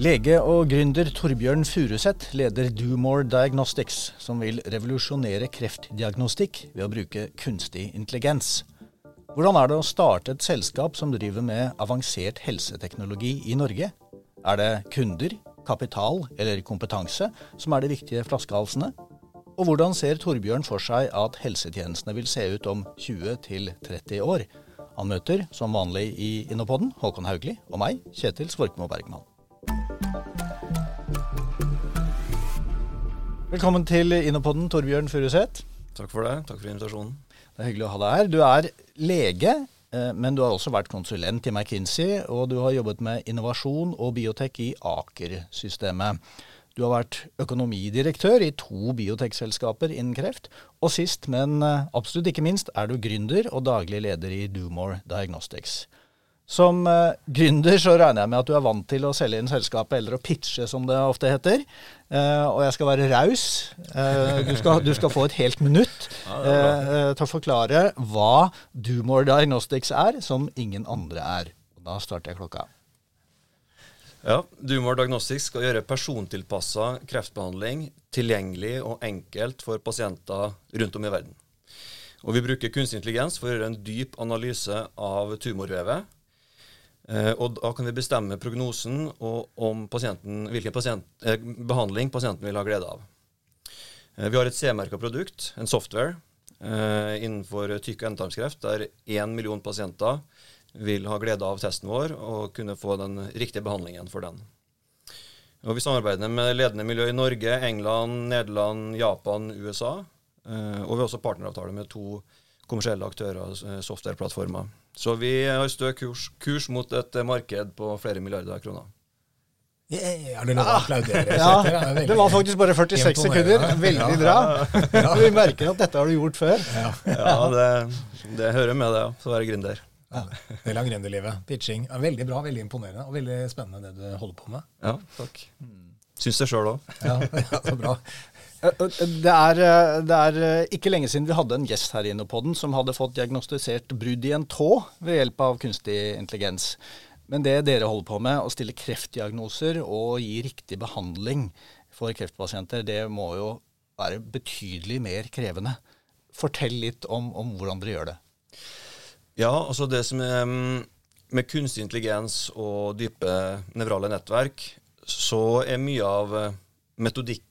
Lege og gründer Torbjørn Furuseth leder Dumore Diagnostics, som vil revolusjonere kreftdiagnostikk ved å bruke kunstig intelligens. Hvordan er det å starte et selskap som driver med avansert helseteknologi i Norge? Er det kunder, kapital eller kompetanse som er de viktige flaskehalsene? Og hvordan ser Torbjørn for seg at helsetjenestene vil se ut om 20-30 år? Han møter som vanlig i Innopoden Håkon Haugli og meg, Kjetil Svorkmo Bergman. Velkommen til Innopoden, Torbjørn Furuseth. Takk for det. Takk for invitasjonen. Det er hyggelig å ha deg her. Du er lege, men du har også vært konsulent i McKinsey, og du har jobbet med innovasjon og biotek i Aker-systemet. Du har vært økonomidirektør i to biotekselskaper innen kreft. Og sist, men eh, absolutt ikke minst, er du gründer og daglig leder i Domore Diagnostics. Som uh, gründer så regner jeg med at du er vant til å selge inn selskapet, eller å pitche, som det ofte heter. Uh, og jeg skal være raus. Uh, du, du, skal få et helt minutt til å forklare hva Dumor Diagnostics er, som ingen andre er. Da starter jeg klokka. Ja, Dumor Diagnostics skal gjøre persontilpassa kreftbehandling tilgjengelig og enkelt for pasienter rundt om i verden. Og Vi bruker kunstig intelligens for å gjøre en dyp analyse av tumorvevet og Da kan vi bestemme prognosen og om pasienten, hvilken pasient, eh, behandling pasienten vil ha glede av. Eh, vi har et C-merka produkt, en software, eh, innenfor tykk- endetarmskreft, der én million pasienter vil ha glede av testen vår og kunne få den riktige behandlingen for den. Og Vi samarbeider med ledende miljø i Norge, England, Nederland, Japan, USA. Eh, og vi har også partneravtale med to kommersielle aktører, eh, softwareplattformer. Så vi har stø kurs, kurs mot et marked på flere milliarder kroner. Ja, det, ah, ja, det var faktisk bare 46 sekunder. Veldig bra. Vi merker at dette har du gjort før. Ja, det, det hører med det, å være gründer. Ja, Del av gründerlivet. Pitching. Ja, veldig bra, veldig imponerende og veldig spennende det du holder på med. Ja, takk. Syns det sjøl òg. Ja, så bra. Eh, eh, det er, eh, det er, ikke lenge siden vi hadde en gjest her inne på den som hadde fått diagnostisert brudd i en tå ved hjelp av kunstig intelligens. Men det dere holder på med, å stille kreftdiagnoser og gi riktig behandling for kreftpasienter, det må jo være betydelig mer krevende. Fortell litt om, om hvordan dere gjør det. Ja, altså det som er med kunstig intelligens og dype nevrale nettverk, så er mye av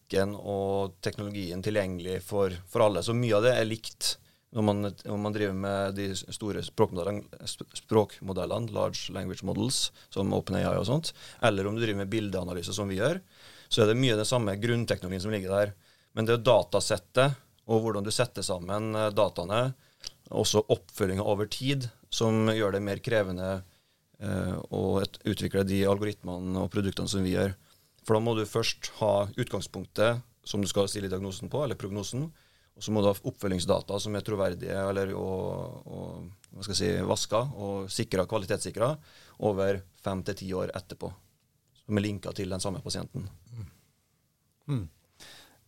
metodikken og teknologien tilgjengelig for, for, alle. Så mye av det er likt når man, når man driver med de store språkmodellene, large language models, som OpenAI og sånt, eller om du driver med bildeanalyse, som vi gjør, så er det mye av den samme grunnteknologien som ligger der. Men det er datasettet og hvordan du setter sammen eh, dataene, også oppfølginga over tid, som gjør det mer krevende eh, å utvikle de algoritmene og produktene som vi gjør. For da må du først ha utgangspunktet som du skal stille diagnosen på, eller prognosen. Og så må du ha oppfølgingsdata som er troverdige eller og, og hva skal jeg si, vaska og sikra, kvalitetssikra over fem til ti år etterpå. Som er linka til den samme pasienten. Mm. Mm.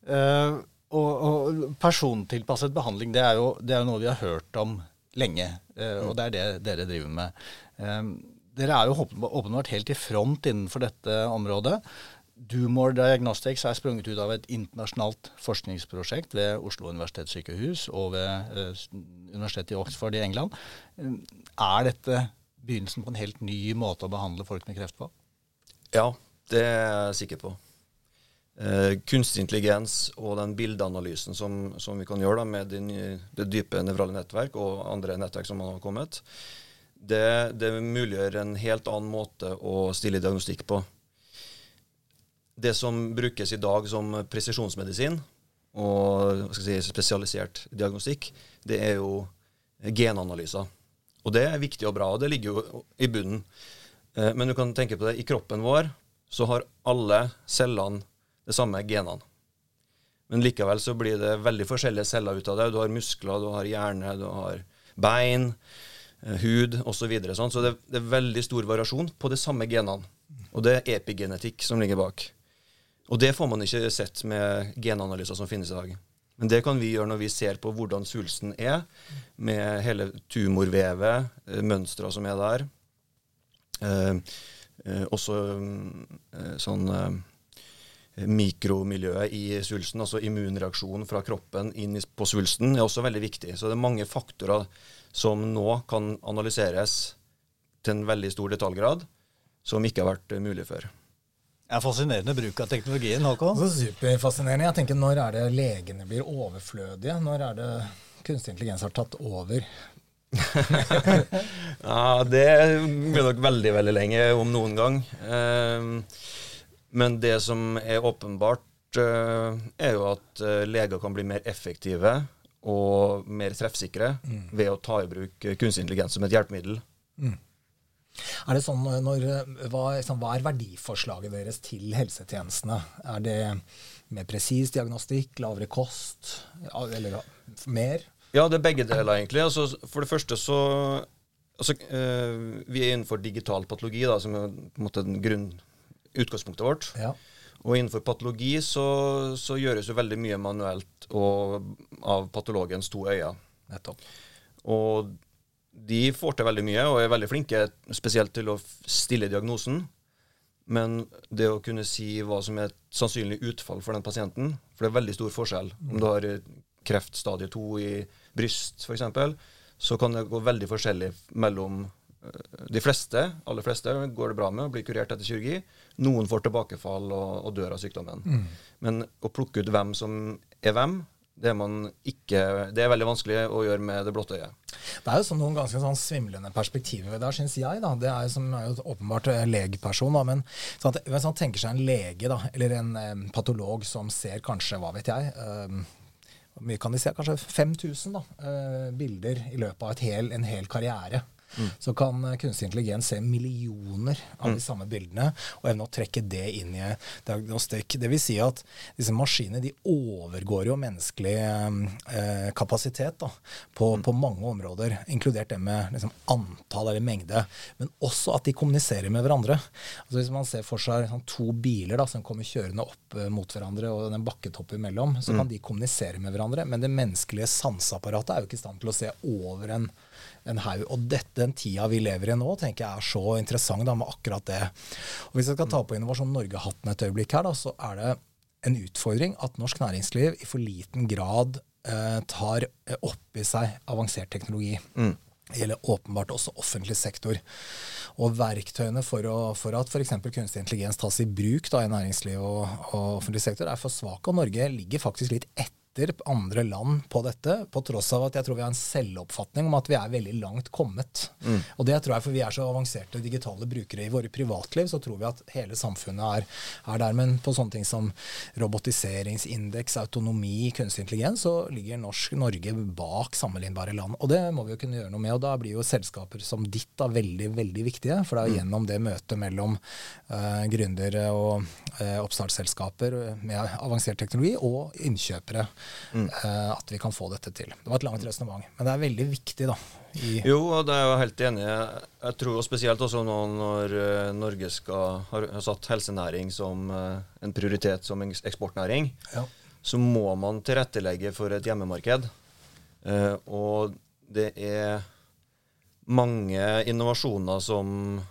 Uh, og, og, persontilpasset behandling, det er, jo, det er, jo, noe vi har hørt om lenge. Uh, og det er det dere driver med. Uh, dere er jo åpenbart helt i front innenfor dette området. Dumore Diagnostics er sprunget ut av et internasjonalt forskningsprosjekt ved Oslo universitetssykehus og ved eh, Universitetet i Oxford i England. Uh, er dette begynnelsen på en helt ny måte å behandle folk med kreft på? Ja, det er jeg sikker på. Eh, kunstig intelligens og den bildeanalysen som, som vi kan gjøre da, med det, nye, det, dype nevrale nettverk og andre nettverk som har kommet, det, det muliggjør en helt annen måte å stille diagnostikk på det som brukes i dag som presisjonsmedisin og si, spesialisert diagnostikk, det er jo genanalyser. Og det er viktig og bra, og det ligger jo i bunnen. Eh, men du kan tenke på det, i kroppen vår så har alle cellene det samme genene. Men likevel så blir det veldig forskjellige celler ut av det. Du har muskler, du har hjerne, du har bein, eh, hud osv. Så, videre, sånn. så det, det, er veldig stor variasjon på de samme genene. Og det er epigenetikk som ligger bak. Og det får man ikke sett med genanalyser som finnes i dag. Men det kan vi gjøre når vi ser på hvordan svulsten er, med hele tumorvevet, eh, mønstra som er der. Eh, eh, også eh, sånn eh, mikromiljøet i svulsten, altså immunreaksjon fra kroppen inn på svulsten, er også veldig viktig. Så det er mange faktorer som nå kan analyseres til en veldig stor detaljgrad, som ikke har vært mulig før. Det er fascinerende bruk av teknologien, Håkon. Så superfascinerende. Jeg tenker, Når er det legene blir overflødige? Når er det kunstig intelligens har tatt over? ja, Det blir nok veldig veldig lenge, om noen gang. Eh, men det som er åpenbart, eh, er jo at eh, leger kan bli mer effektive og mer treffsikre mm. ved å ta i bruk kunstig intelligens som et hjelpemiddel. Mm. Er det sånn når, hva, liksom, hva, er verdiforslaget deres til helsetjenestene? Er det mer presis diagnostikk, lavere kost, eller mer? Ja, det er begge deler, egentlig. Altså, for det første så altså, øh, Vi er innenfor digital patologi, da, som er på en måte grunn, utgangspunktet vårt. Ja. Og innenfor patologi så, så, gjøres jo veldig mye manuelt og av patologens to øyne. Nettopp. Og de får til veldig mye og er veldig flinke, spesielt til å stille diagnosen. Men det å kunne si hva som er et sannsynlig utfall for den pasienten For det er veldig stor forskjell. Om du har kreft stadie 2 i bryst, f.eks., så kan det gå veldig forskjellig mellom eh, de fleste, aller fleste går det bra med å bli kurert etter kirurgi. Noen får tilbakefall og, og dør av sykdommen. Mm. Men å plukke ut hvem som er hvem, det ikke, det er veldig vanskelig å gjøre med det blotte øyet. Det er jo sånn noen ganske sånn svimlende perspektiver det, syns jeg. da. Det er jo, som er jo åpenbart legeperson, da, men sånn at, hvis man tenker seg en lege da, eller en eh, patolog som ser kanskje, hva vet jeg hvor mye kan de se? Kanskje 5000 da, eh, bilder i løpet av hel, en hel karriere. Mm. så kan eh, kunstig intelligens se millioner av mm. de samme bildene og evne å trekke det inn i diagnostikk. Det vil si at disse maskinene de overgår jo menneskelig eh, kapasitet da, på, mm. på, mange områder, inkludert det med liksom, antall eller mengde. Men også at de kommuniserer med hverandre. Altså Hvis man ser for seg sånn, to biler da, som kommer kjørende opp eh, mot hverandre, og en bakketopp imellom, så kan mm. de kommunisere med hverandre. Men det menneskelige sanseapparatet er jo ikke i stand til å se over en en haug. Og dette, den tida vi lever i nå, tenker jeg er så interessant da, med akkurat det. Og Hvis jeg skal ta på Innovasjon Norge-hatten et øyeblikk her, da, så er det en utfordring at norsk næringsliv i for liten grad eh, tar opp i seg avansert teknologi. Mm. Det gjelder åpenbart også offentlig sektor. Og verktøyene for, å, for at f.eks. kunstig intelligens tas i bruk da, i næringsliv og, og, offentlig sektor, er for svake. Og Norge ligger faktisk litt etter etter andre land på dette, på tross av at jeg tror vi har en selvoppfatning om at vi er veldig langt kommet. Mm. Og det tror jeg for vi er så avanserte digitale brukere i våre privatliv, så tror vi at hele samfunnet er, er der. Men på sånne ting som robotiseringsindeks, autonomi, kunstig intelligens, så ligger norsk Norge bak sammenlignbare land. Og det må vi jo kunne gjøre noe med. Og da blir jo selskaper som ditt da veldig, veldig viktige. For det er mm. gjennom det møtet mellom uh, gründere og uh, oppstartsselskaper med avansert teknologi og innkjøpere mm. uh, at vi kan få dette til. Det var et langt resonnement, men det er veldig viktig, da. jo, og det er jeg helt enig i. Jeg tror spesielt også nå når uh, Norge skal, har, satt helsenæring som uh, en prioritet som eksportnæring, ja. så må man tilrettelegge for et hjemmemarked. og det er mange innovasjoner som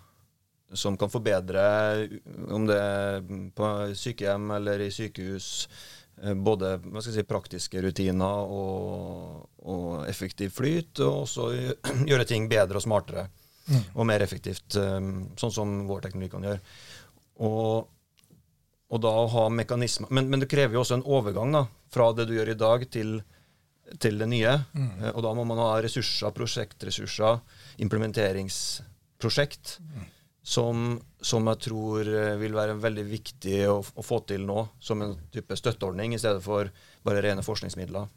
som kan forbedre, om det er på sykehjem eller i sykehus, Eh, både si, praktiske rutiner og, og, effektiv flyt, og også gjøre ting bedre og smartere mm. og mer effektivt, eh, sånn som vår teknologi kan gjøre. Og, og da ha mekanismer men, men, det krever jo også en overgang da, fra det du gjør i dag, til, til det nye. Mm. Eh, og da må man ha ressurser, prosjektressurser, implementeringsprosjekt. Mm som, som, jeg tror eh, vil være veldig viktig å, å, få til nå, som en type støtteordning, i stedet for bare rene forskningsmidler.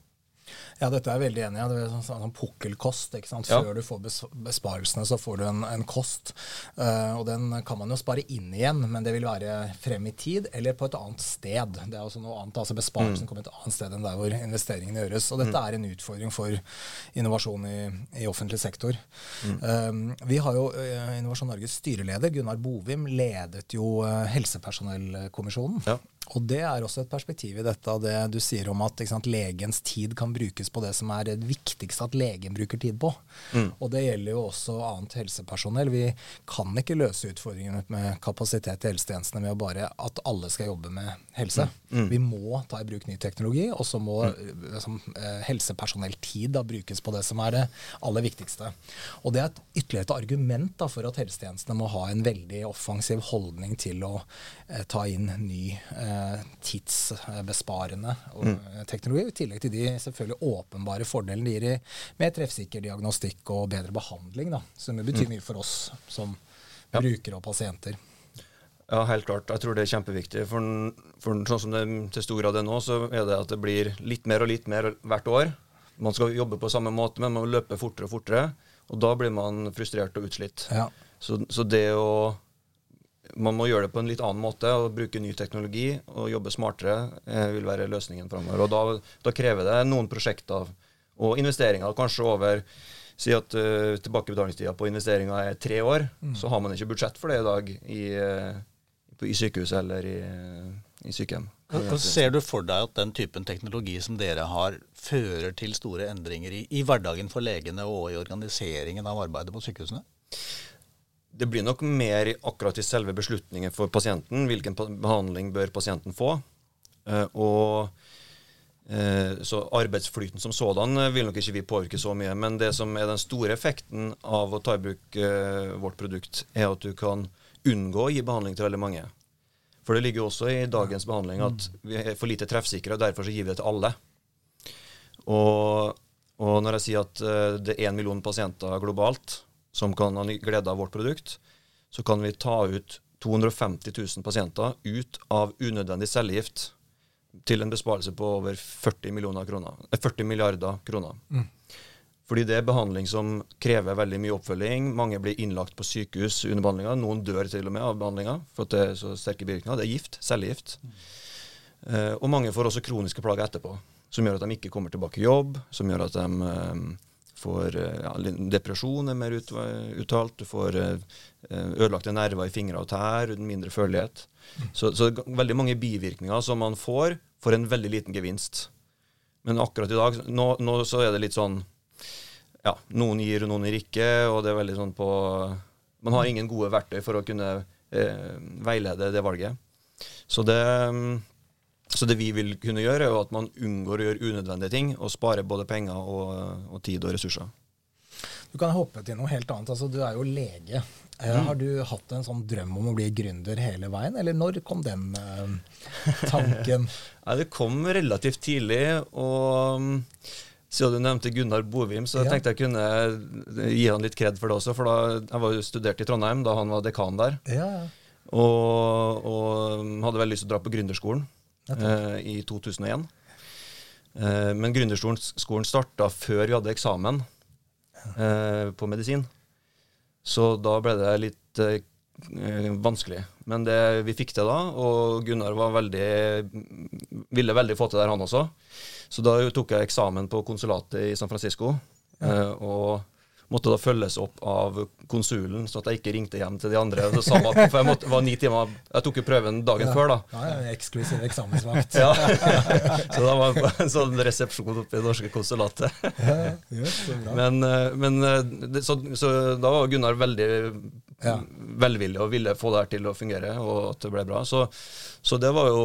Ja, dette er jeg veldig enig i. Det er sånn, sånn pukkelkost. ikke sant? Ja. Før du får besparelsene, så får du en, en kost. Uh, og den kan man jo spare inn igjen, men det vil være frem i tid eller på et annet sted. Det er også noe annet, altså Besparelsen kommer et annet sted enn der hvor investeringene gjøres. Og dette er en utfordring for innovasjon i, i offentlig sektor. Eh, vi har jo uh, Innovasjon Norges styreleder, Gunnar Bovim, ledet jo Helsepersonellkommisjonen. Ja. Og det er også et perspektiv i dette, det du sier om at sant, legens tid kan brukes på det som er det viktigste at legen bruker tid på. Og det gjelder jo også annet helsepersonell. Vi kan ikke løse utfordringene med kapasitet i helsetjenestene med å bare at alle skal jobbe med helse. Vi må ta i bruk ny teknologi, og så må mm. som, eh, helsepersonelltid da brukes på det som er det aller viktigste. Og det er et ytterligere argument da, for at helsetjenestene må ha en veldig offensiv holdning til å eh, ta inn ny eh, tidsbesparende og, eh, teknologi, i tillegg til de selvfølgelig åpenbare fordelene det gir i mer treffsikker diagnostikk og bedre behandling, da, som betyr mye for oss som brukere og pasienter. Ja, helt klart. Jeg tror det er kjempeviktig. For, for sånn som det til stor grad er nå, så er det at det blir litt mer og litt mer hvert år. Man skal jobbe på samme måte, men man løper fortere og fortere. Og da blir man frustrert og utslitt. Ja. Så, så det å Man må gjøre det på en litt annen måte og bruke ny teknologi og jobbe smartere eh, vil være løsningen framover. Og da, da krever det noen prosjekter og investeringer, kanskje over Si at uh, tilbakebetalingstida på investeringer er tre år, så har man ikke budsjett for det i dag i, uh, i sykehuset eller i, i sykehjem. Hva Ser du for deg at den typen teknologi som dere har, fører til store endringer i, i hverdagen for legene og i organiseringen av arbeidet på sykehusene? Det blir nok mer akkurat i selve beslutningen for pasienten. Hvilken behandling bør pasienten få? Eh, og eh, Så arbeidsflyten som sådan eh, vil nok ikke vi påvirke så mye. Men det som er den store effekten av å ta i bruk vårt produkt, er at du kan unngå å gi behandling til veldig mange. For det ligger jo også i dagens behandling at vi er for lite treffsikre, og derfor så gir vi det til alle. Og, og når jeg sier at det er én million pasienter globalt som kan ha glede av vårt produkt, så kan vi ta ut 250 000 pasienter ut av unødvendig cellegift til en besparelse på over 40, kroner, eh, 40 milliarder kroner. Fordi det er behandling som krever veldig mye oppfølging. Mange blir innlagt på sykehus under behandlinga. Noen dør til og med av behandlinga for at det er så sterke bivirkninger. Det er gift, cellegift. Eh, og mange får også kroniske plager etterpå, som gjør at de ikke kommer tilbake i jobb, som gjør at de eh, får eh, ja, depresjon er mer ut, uttalt, du får eh, ødelagte nerver i fingre og tær, mindre følelighet. Så, så veldig mange bivirkninger som man får for en veldig liten gevinst. Men akkurat i dag, nå, nå så er det litt sånn ja, noen gir og noen gir ikke, og det er veldig sånn på Man har ingen gode verktøy for å kunne eh, veilede det valget. Så det, mm, så det vi vil kunne gjøre, er at man unngår å gjøre unødvendige ting, og spare både penger og, og tid og ressurser. Du kan hoppe til noe helt annet. altså Du er jo lege. Mm. Har du hatt en sånn drøm om å bli gründer hele veien, eller når kom den eh, tanken? Nei, det kom relativt tidlig, og mm, siden du nevnte Gunnar Bovim, så Ja. tenkte jeg kunne gi han litt kred for det også. For da, jeg var jo studert i Trondheim da han var dekan der. Ja, ja. Og, og hadde veldig lyst til å dra på gründerskolen eh, i 2001. Eh, men gründerskolen starta før vi hadde eksamen eh, på medisin. Så da ble det litt eh, vanskelig. Men det vi fikk til da, og Gunnar var veldig, ville veldig få til det, han også. Så da tok jeg eksamen på konsulatet i San Francisco. eh, og måtte da følges opp av konsulen, så at jeg ikke ringte hjem til de andre. Det samme, for jeg måtte, var ni timer, jeg tok jo prøven dagen før, da. Ja, ja, eksklusiv eksamensvakt. Ja. så da var en sånn resepsjon oppe i det norske konsulatet. Ja, ja, bra. Men, eh, men eh, så, så da var Gunnar veldig Ja. velvillig og ville få det her til å fungere, og at det ble bra. Så, så det var jo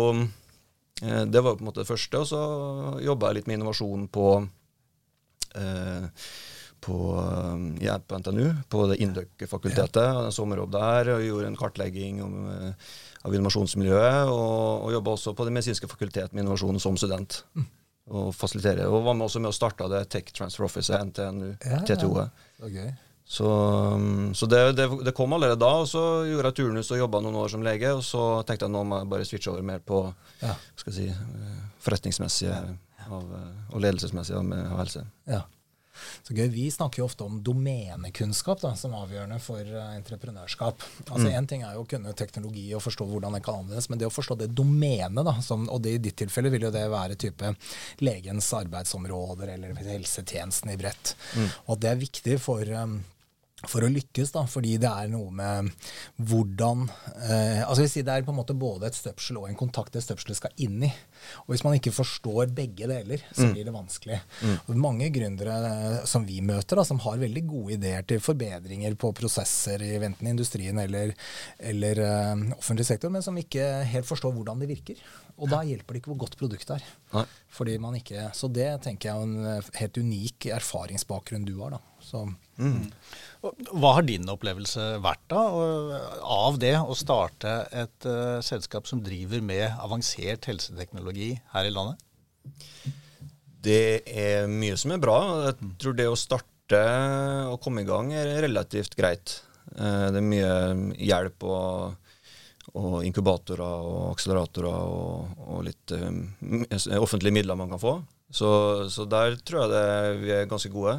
eh, det var på en måte det første. Og så jobba jeg litt med innovasjon på eh, på, eh, ja, på NTNU, på det Induc-fakultetet. Ja. Sommerjobb der og gjorde en kartlegging om, eh, av innovasjonsmiljøet. Og, og jobba også på Det medisinske fakultet med innovasjon som student. Og fasiliterer. Og var med også med å starte det Tech Transfer Office, NTNU, Ja, ja. TTO-et. Så. Så, um, så det, det, det kom allerede da, og så gjorde jeg turnus og jobba noen år som lege. Og så tenkte jeg nå må jeg bare switche over mer på Ja. skal jeg si, Ja. forretningsmessige av, og ledelsesmessig av, av helse. Ja. Så gøy. Vi snakker jo ofte om domenekunnskap da, som avgjørende for uh, entreprenørskap. Altså Én mm. ting er jo å kunne teknologi og forstå hvordan det kan anvendes, men det å forstå det domenet, da, som, og det i ditt tilfelle vil jo det være type legens arbeidsområder eller helsetjenesten i bredt. Mm. Og at det er viktig for um, for å lykkes, da, fordi det er noe med hvordan eh, altså si Det er på en måte både et støpsel og en kontakt det støpselet skal inn i. Og Hvis man ikke forstår begge deler, så mm. blir det vanskelig. Mm. Og mange gründere eh, som vi møter, da, som har veldig gode ideer til forbedringer på prosesser i enten industrien eller, eller uh, offentlig sektor, men som ikke helt forstår hvordan det virker. Og da hjelper det ikke hvor godt produktet er. Nei. Fordi man ikke, Så det tenker jeg er en eh, helt unik erfaringsbakgrunn du har. da. Så, mm. Hva har din opplevelse vært da, av det å starte et uh, selskap som driver med avansert helseteknologi her i landet? Det er mye som er bra. Jeg tror det å starte og komme i gang er relativt greit. Uh, det er mye hjelp og, og inkubatorer og akseleratorer og, og litt um, offentlige midler man kan få. Så, så der tror jeg det, vi er ganske gode.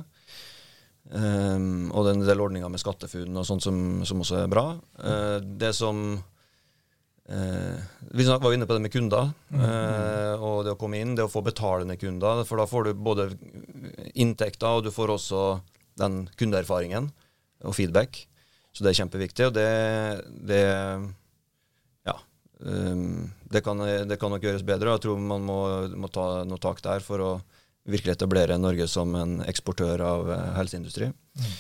Um, og det er en del ordninger med SkatteFUNN og sånt som, som, også er bra. Uh, det som uh, Vi var inne på det med kunder. Uh, og det å komme inn, det å få betalende kunder. For da får du både inntekter, og du får også den kundeerfaringen og feedback. Så det er kjempeviktig. Og det, det Ja. Um, det, kan, det, kan, nok gjøres bedre. Jeg tror man må, må ta noe tak der for å virkelig etablere Norge som en eksportør av uh, helseindustri. Mm.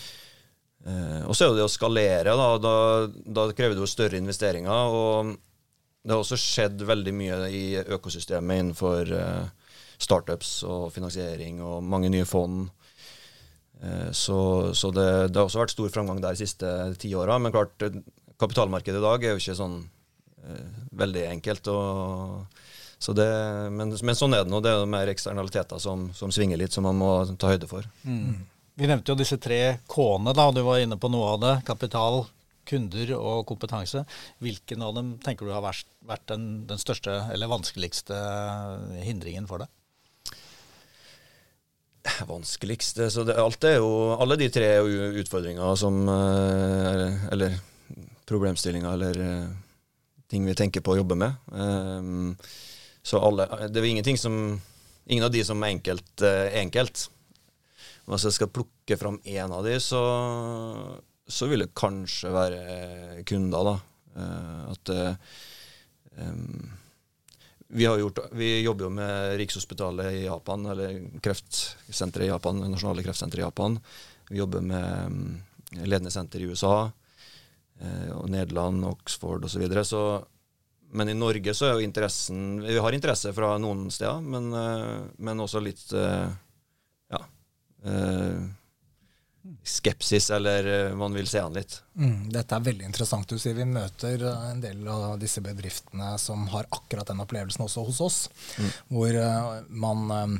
Og så er det å skalere. Da, da, da, krever det jo større investeringer. Og det har også skjedd veldig mye i økosystemet innenfor uh, startups og finansiering og mange nye fond. Så, så det, det, har også vært stor framgang der de siste ti åra. Men klart, kapitalmarkedet i dag er jo ikke sånn veldig enkelt. og så det, men, men, sånn er det nå. Det er mer eksternaliteter som, som, svinger litt, som man må ta høyde for. Mm. Vi nevnte jo disse tre K-ene, da, du var inne på noe av det. Kapital, kunder og kompetanse. Hvilken av dem tenker du har vært, vært den, den, største eller vanskeligste hindringen for deg? Vanskeligste så det, alt er jo, Alle de tre er jo utfordringer som eh, Eller problemstillinger eller eh, ting vi tenker på å jobbe med. Um, så alle, det var ingenting som Ingen av de som er enkelt, uh, enkelt. Hvis jeg skal plukke fram én av de, så, så vil det kanskje være kunder, da. Uh, at um, vi, gjort, vi, jobber jo med Rikshospitalet i Japan, eller kreftsenteret i Japan, nasjonale kreftsenteret i Japan. Vi jobber med ledende senter i USA, og Nederland, Oxford osv. Så, videre. så men i Norge så er jo interessen Vi har interesse fra noen steder, men, eh, men også litt eh, ja, eh, skepsis, eller man vil se an litt. Mm, dette er veldig interessant. Du sier vi møter en del av disse bedriftene som har akkurat den opplevelsen også hos oss, mm. hvor man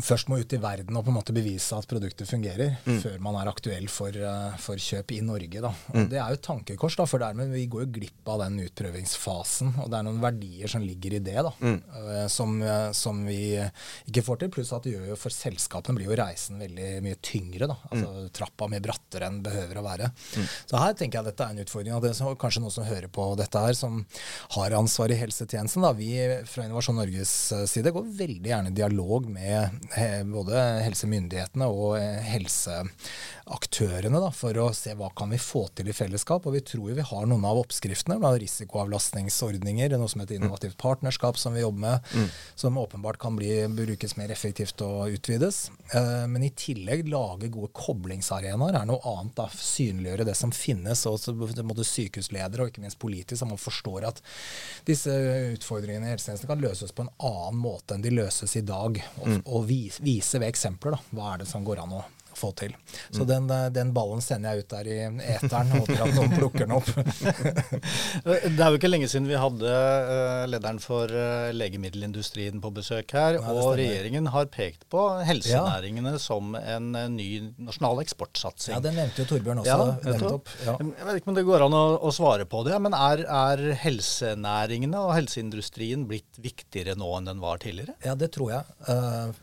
først må ut i verden og på en måte bevise at produktet fungerer, mm. før man er aktuell for, uh, for kjøp i Norge. Mm. Det er jo et tankekors, da, for dermed vi går jo glipp av den utprøvingsfasen. Og det er noen verdier som ligger i det, da, mm. uh, som, uh, som, vi ikke får til. Pluss at det gjør jo for selskapene blir jo reisen veldig mye tyngre. da, altså mm. Trappa mye brattere enn behøver å være. Mm. Så her tenker jeg at dette er en utfordring. og det er Kanskje noen som hører på dette her, som har ansvar i helsetjenesten. da, Vi fra Innovasjon Norges side går veldig gjerne i dialog med både helsemyndighetene og eh, helseaktørene da, for å se hva kan vi få til i fellesskap. Og vi tror jo vi har noen av oppskriftene. Blant risikoavlastningsordninger, noe som heter innovativt partnerskap som vi jobber med, mm. som åpenbart kan bli, brukes mer effektivt og utvides. Eh, men i tillegg lage gode koblingsarenaer er noe annet. da, Synliggjøre det som finnes. og både sykehusledere og ikke minst så man forstår at disse utfordringene i helsetjenesten kan løses på en annen måte enn de løses i dag. og, mm. og vise ved eksempler da, hva er det som går an å få til. Så den, eh, den, ballen sender jeg ut der i eteren. Håper at noen plukker den opp. det er jo ikke lenge siden vi hadde uh, lederen for uh, legemiddelindustrien på besøk her. Nei, og regjeringen har pekt på helsenæringene ja. som en uh, ny nasjonal eksportsatsing. Ja, det nevnte jo Torbjørn også. Ja, nettopp. Ja. Jeg vet ikke om det går an å, å svare på det, men er, er helsenæringene og helseindustrien blitt viktigere nå enn den var tidligere? Ja, det tror jeg.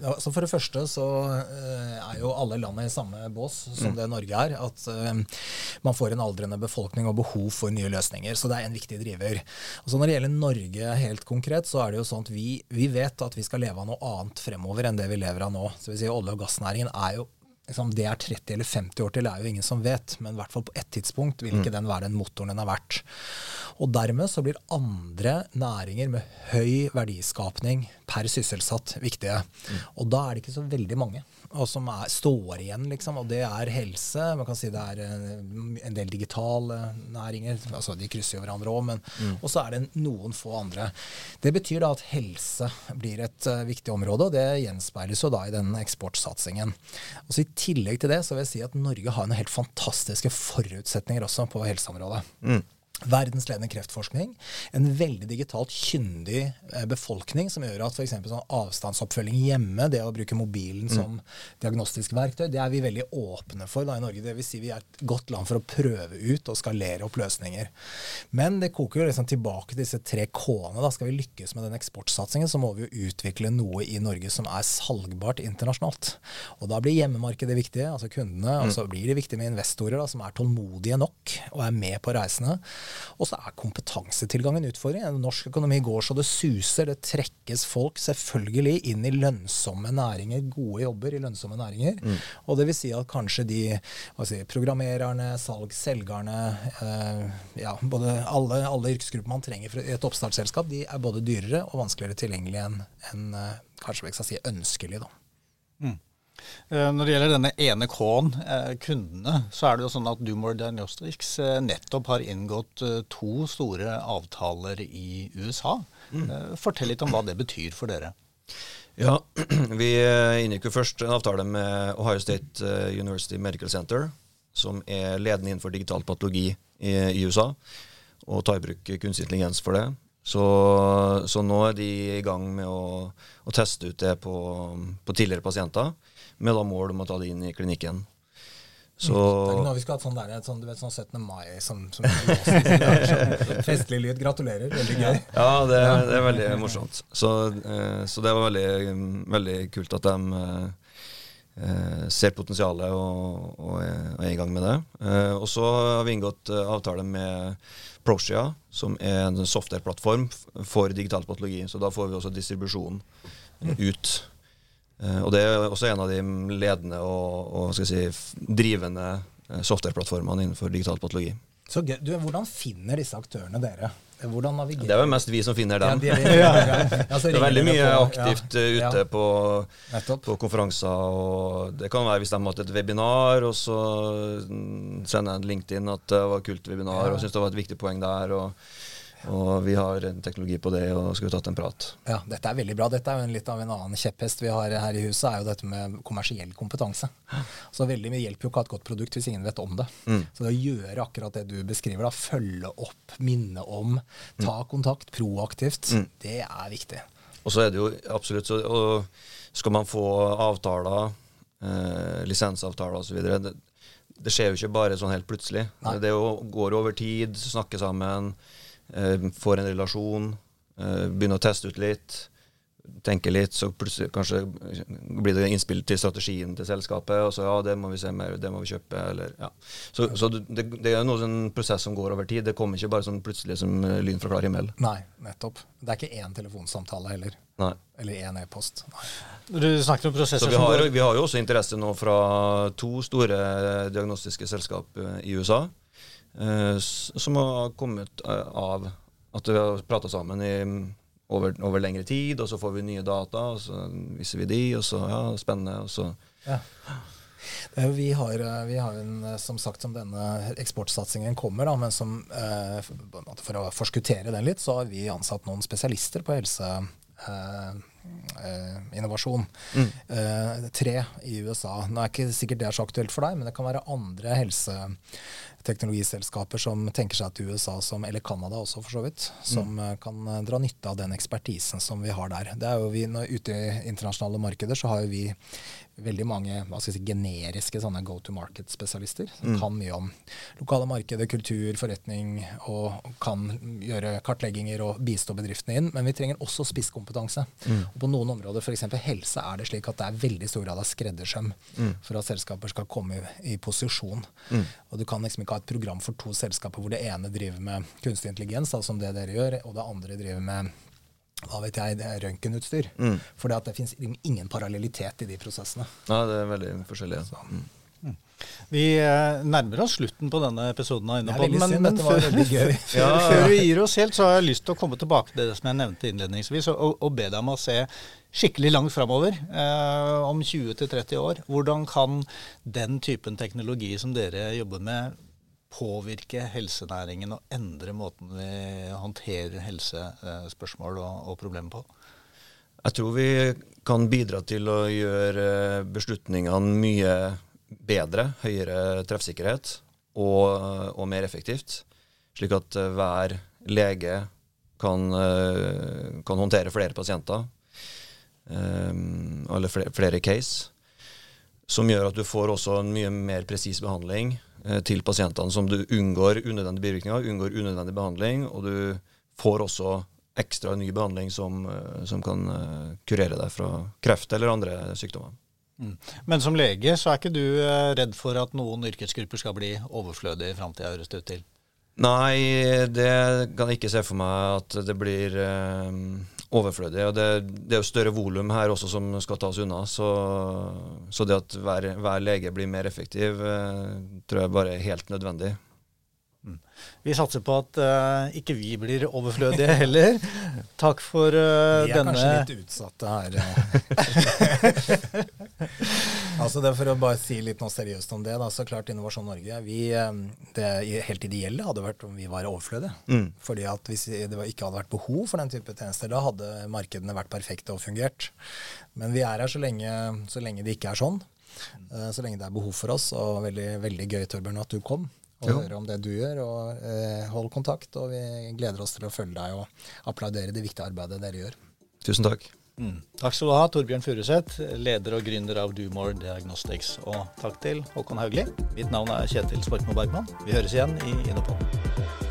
altså for det første så er jo alle land i samme bås som mm. det Norge er. At uh, man får en aldrende befolkning og behov for nye løsninger. Så det er en viktig driver. Og så Når det gjelder Norge helt konkret, så er det jo sånn at vi, vi vet at vi skal leve av noe annet fremover enn det vi lever av nå. Så vi sier Olje- og gassnæringen er jo liksom, det er 30 eller 50 år til, det er jo ingen som vet. Men i hvert fall på ett tidspunkt vil ikke mm. den være den motoren den har vært. Og dermed så blir andre næringer med høy verdiskapning per sysselsatt viktige. Mm. Og da er det ikke så veldig mange og som er, står igjen, liksom. Og det er helse. Man kan si det er en del digitale næringer. altså De krysser jo hverandre òg, men mm. Og så er det noen få andre. Det betyr da at helse blir et uh, viktig område, og det gjenspeiles jo da i den eksportsatsingen. Og så I tillegg til det så vil jeg si at Norge har noen helt fantastiske forutsetninger også på helseområdet. Mm verdensledende kreftforskning, en veldig digitalt kyndig eh, befolkning som gjør at f.eks. sånn avstandsoppfølging hjemme, det å bruke mobilen mm. som diagnostisk verktøy, det er vi veldig åpne for da i Norge. Det vil si vi er et godt land for å prøve ut og skalere opp løsninger. Men det koker jo liksom tilbake til disse tre K-ene. Skal vi lykkes med den eksportsatsingen, så må vi jo utvikle noe i Norge som er salgbart internasjonalt. Og da blir hjemmemarkedet viktig, altså kundene. Og så blir det viktig med investorer da, som er tålmodige nok og er med på reisene. Og så er kompetansetilgangen en utfordring. Norsk økonomi går så det suser. Det trekkes folk selvfølgelig inn i lønnsomme næringer, gode jobber i lønnsomme næringer. Mm. Og det vil si at kanskje de si, programmererne, salg, selgerne, eh, ja, både alle, alle, yrkesgrupper man trenger i et oppstartsselskap, de er både dyrere og vanskeligere tilgjengelige enn en, eh, kanskje vi skal si ønskelig. da. Mm. Eh, når det gjelder denne ene K-en, eh, kundene, så er det jo sånn at Dumor Diagnostics eh, nettopp har inngått to store avtaler i USA. Mm. Fortell litt om hva det betyr for dere. Ja, Vi inngikk jo først en avtale med Ohio State University Medical Center, som er ledende innenfor digital patologi i, i USA, og tar i bruk kunstig intelligens for det. Så, så, nå er de i gang med å, å teste ut det på, på tidligere pasienter med da mål om å ta det inn i klinikken. Så, Tenk er ikke noe vi skulle hatt sånn der, sånn, du vet, sånn 17. mai som, som sånn Festlig lyd. Gratulerer. Veldig gøy. Ja, det, det er veldig morsomt. Så, eh, så, det var veldig, veldig kult at de eh, ser potensialet og, og, er i gang med det. Eh, og så har vi inngått avtale med Prosia, som er en softwareplattform for digital patologi. Så da får vi også distribusjon ut. Eh, og det er også en av de ledende og, og si, drivende eh, softwareplattformene innenfor digital patologi. Så gøy. du, Hvordan finner disse aktørene dere? Hvordan navigerer Det er jo mest vi som finner dem. Ja, de, ja, ja. det er veldig mye på, aktivt ute på, på, konferanser. og Det kan være hvis de har hatt et webinar, og så mm, sender jeg en LinkedIn at det var et kult webinar, og syns det var et viktig poeng der. og og vi har en teknologi på det, og skulle tatt en prat. Ja, Dette er veldig bra. Dette er jo litt av en annen kjepphest vi har her i huset, er jo dette med kommersiell kompetanse. Så veldig mye hjelper jo ikke å ha et godt produkt hvis ingen vet om det. Mm. Så det å gjøre akkurat det du beskriver, da, følge opp, minne om, ta mm. kontakt proaktivt, mm. det er viktig. Og så er det jo absolutt så Skal man få avtaler, eh, lisensavtaler osv. Det, det skjer jo ikke bare sånn helt plutselig. Nei. Det jo, går over tid, snakke sammen. Eh, får en relasjon, eh, begynner å teste ut litt, tenker litt, så plutselig kanskje blir det innspill til strategien til selskapet, og så ja, det må vi se mer, det må vi kjøpe, eller ja. Så, så det, det, er noe sånn prosess som går over tid. Det kommer ikke bare sånn plutselig som lyn fra klar himmel. Nei, nettopp. Det er ikke én telefonsamtale heller. Nei. Eller én e-post. Du snakket om prosesser så vi har, vi har jo også interesse nå fra to store diagnostiske selskap eh, i USA. Eh, som har kommet eh, av at vi har prata sammen i, over, over, lengre tid, og så får vi nye data, og så viser vi de, og så ja, spennende, og så ja. Vi har, eh, vi har en, som sagt, som denne eksportsatsingen kommer, da, men som, for å forskuttere den litt, så har vi ansatt noen spesialister på helse, innovasjon. Mm. tre i USA. Nå er ikke sikkert det er så aktuelt for deg, men det kan være andre helseteknologiselskaper som tenker seg til USA, som, eller Canada også for så vidt, som mm. kan dra nytte av den ekspertisen som vi har der. Det er jo vi, når, Ute i internasjonale markeder så har jo vi veldig mange hva skal jeg si, generiske sånne go to market-spesialister som mm. kan mye om lokale markeder, kultur, forretning, og kan gjøre kartlegginger og bistå bedriftene inn. Men vi trenger også spisskompetanse. Mm. Og på noen områder, f.eks. helse, er det slik at det er veldig stor grad av skreddersøm mm. for at selskaper skal komme i, i posisjon. Mm. Og du kan liksom ikke ha et program for to selskaper hvor det ene driver med kunstig intelligens, altså som det dere gjør, og det andre driver med hva vet jeg, det er røntgenutstyr. Mm. For det fins ingen parallellitet i de prosessene. Ja, det er veldig forskjellig. Mm. Mm. Vi eh, nærmer oss slutten på denne episoden av Innopodden. Men, men før, ja. før, vi gir oss helt, så har jeg lyst til å komme tilbake til det som jeg nevnte innledningsvis, og, og be deg om å se skikkelig langt framover, eh, om 20-30 år. Hvordan kan den typen teknologi som dere jobber med, påvirke helsenæringen og endre måten vi håndterer helsespørsmål og, og problemer på? Jeg tror vi kan bidra til å gjøre beslutningene mye bedre, høyere treffsikkerhet og, og mer effektivt. Slik at hver lege kan, kan håndtere flere pasienter, eller flere, flere case. Som gjør at du får også en mye mer presis behandling Eh, til pasientene, som du unngår unødvendige bivirkninger, unngår unødvendig behandling, og du får også ekstra ny behandling som, eh, som kan eh, kurere deg fra kreft eller andre sykdommer. Mm. Men som lege så er ikke du redd for at noen yrkesgrupper skal bli overflødige i framtida, høres det ut til? Nei, det kan jeg ikke se for meg at det blir overflødig. og det, det, er jo større volum her også som skal tas unna. Så, så det at hver, hver, lege blir mer effektiv, eh, tror jeg bare er helt nødvendig. Mm. Vi satser på at uh, ikke vi blir overflødige heller. Takk for uh, denne Vi er kanskje litt utsatte her. altså det For å bare si litt noe seriøst om det, da, så klart Innovasjon Norge vi, Det helt ideelle hadde vært om vi var overflødige. Mm. Fordi at Hvis det ikke hadde vært behov for den type tjenester, da hadde markedene vært perfekte og fungert. Men vi er her så lenge, så lenge det ikke er sånn. Uh, så lenge det er behov for oss. Og veldig, veldig gøy, Torbjørn, at du kom og høre om det du gjør. og eh, Hold kontakt. og Vi gleder oss til å følge deg og applaudere det viktige arbeidet dere gjør. Tusen takk. Mm. Takk skal du ha, Torbjørn Furuseth, leder og gründer av Dumore Diagnostics. Og takk til Håkon Haugli. Mitt navn er Kjetil Sporkmo Bergman. Vi høres igjen i Innopodden.